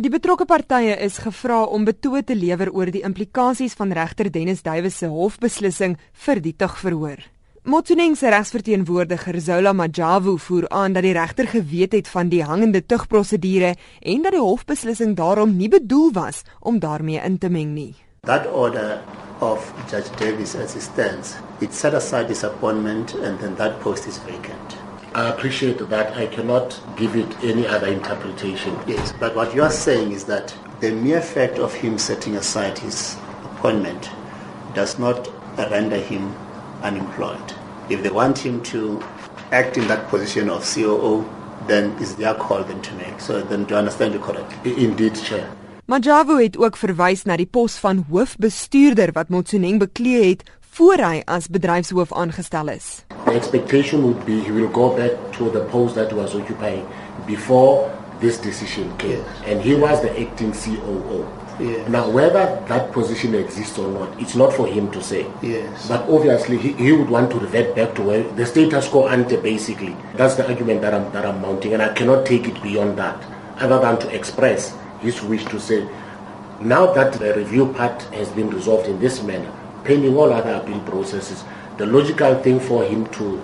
Die betrokke partye is gevra om betoë te lewer oor die implikasies van regter Dennis Duwys se hofbeslissing vir die tugverhoor. Motsoeneng se regsverteenwoordiger Zola Majavu voer aan dat die regter geweet het van die hangende tugprosedure en dat die hofbeslissing daarom nie bedoel was om daarmee in te meng nie. That order of Judge Davis as it stands, it set aside this appointment and then that post is vacant. I appreciate that. I cannot give it any other interpretation. Yes, but what you are saying is that the mere fact of him setting aside his appointment does not render him unemployed. If they want him to act in that position of COO, then it's their call then to make. So then do you understand you correctly? Indeed, Chair. Majavu het ook verwys na die pos van hoofbestuurder wat Motsoeneng beklee het voor hy as bedryfshoof aangestel is. The expectation would be he will go back to the post that he was occupying before this decision came. Yes. And he was the acting COO. Yes. Now, whether that position exists or not, it's not for him to say. Yes. But obviously, he, he would want to revert back to where the status quo ante, basically. That's the argument that I'm, that I'm mounting, and I cannot take it beyond that, other than to express his wish to say, now that the review part has been resolved in this manner, pending all other appeal processes, the logical thing for him to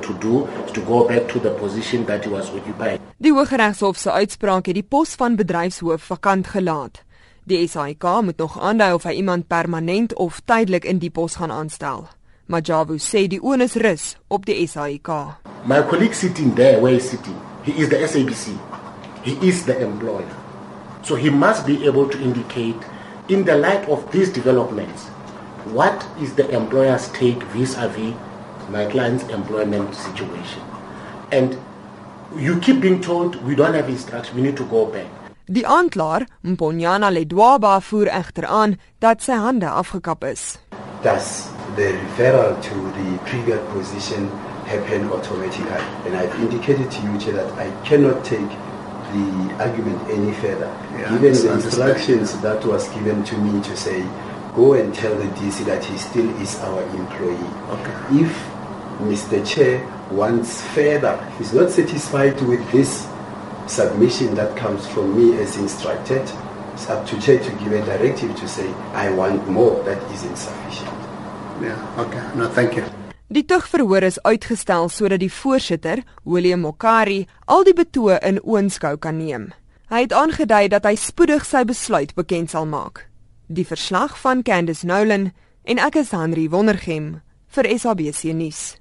to do is to go back to the position that he was occupying. Die Hooggeregshof se uitspraak het die pos van bedryfshoof vakant gelaat. Die SAIK moet nog aandui of hy iemand permanent of tydelik in die pos gaan aanstel. Majavu sê die onus rus op die SAIK. My colleague sitting there where he's sitting, he is the SABC. He is the employer. So he must be able to indicate, in the light of these developments, what is the employer's take vis-a-vis my client's employment situation. And you keep being told we don't have instruction, we need to go back. Die aanklaer, Mponyana Ledwaba, voer egter aan dat sy hande afgekap is. Does the referral to the trigger position happen automatically? And I've indicated to you Chair, that I cannot take the argument any further. Yeah, given the instructions that was given to me to say, go and tell the DC that he still is our employee. Okay. If Mr. Chair wants further, he's not satisfied with this submission that comes from me as instructed, it's up to Chair to give a directive to say, I want more, that is insufficient. Yeah, okay. No, thank you. Die tugverhoor is uitgestel sodat die voorsitter, William Mokari, al die betoë in oënskou kan neem. Hy het aangedui dat hy spoedig sy besluit bekend sal maak. Die verslag van Candice Nolan en ek is Henry Wondergem vir SABC nuus.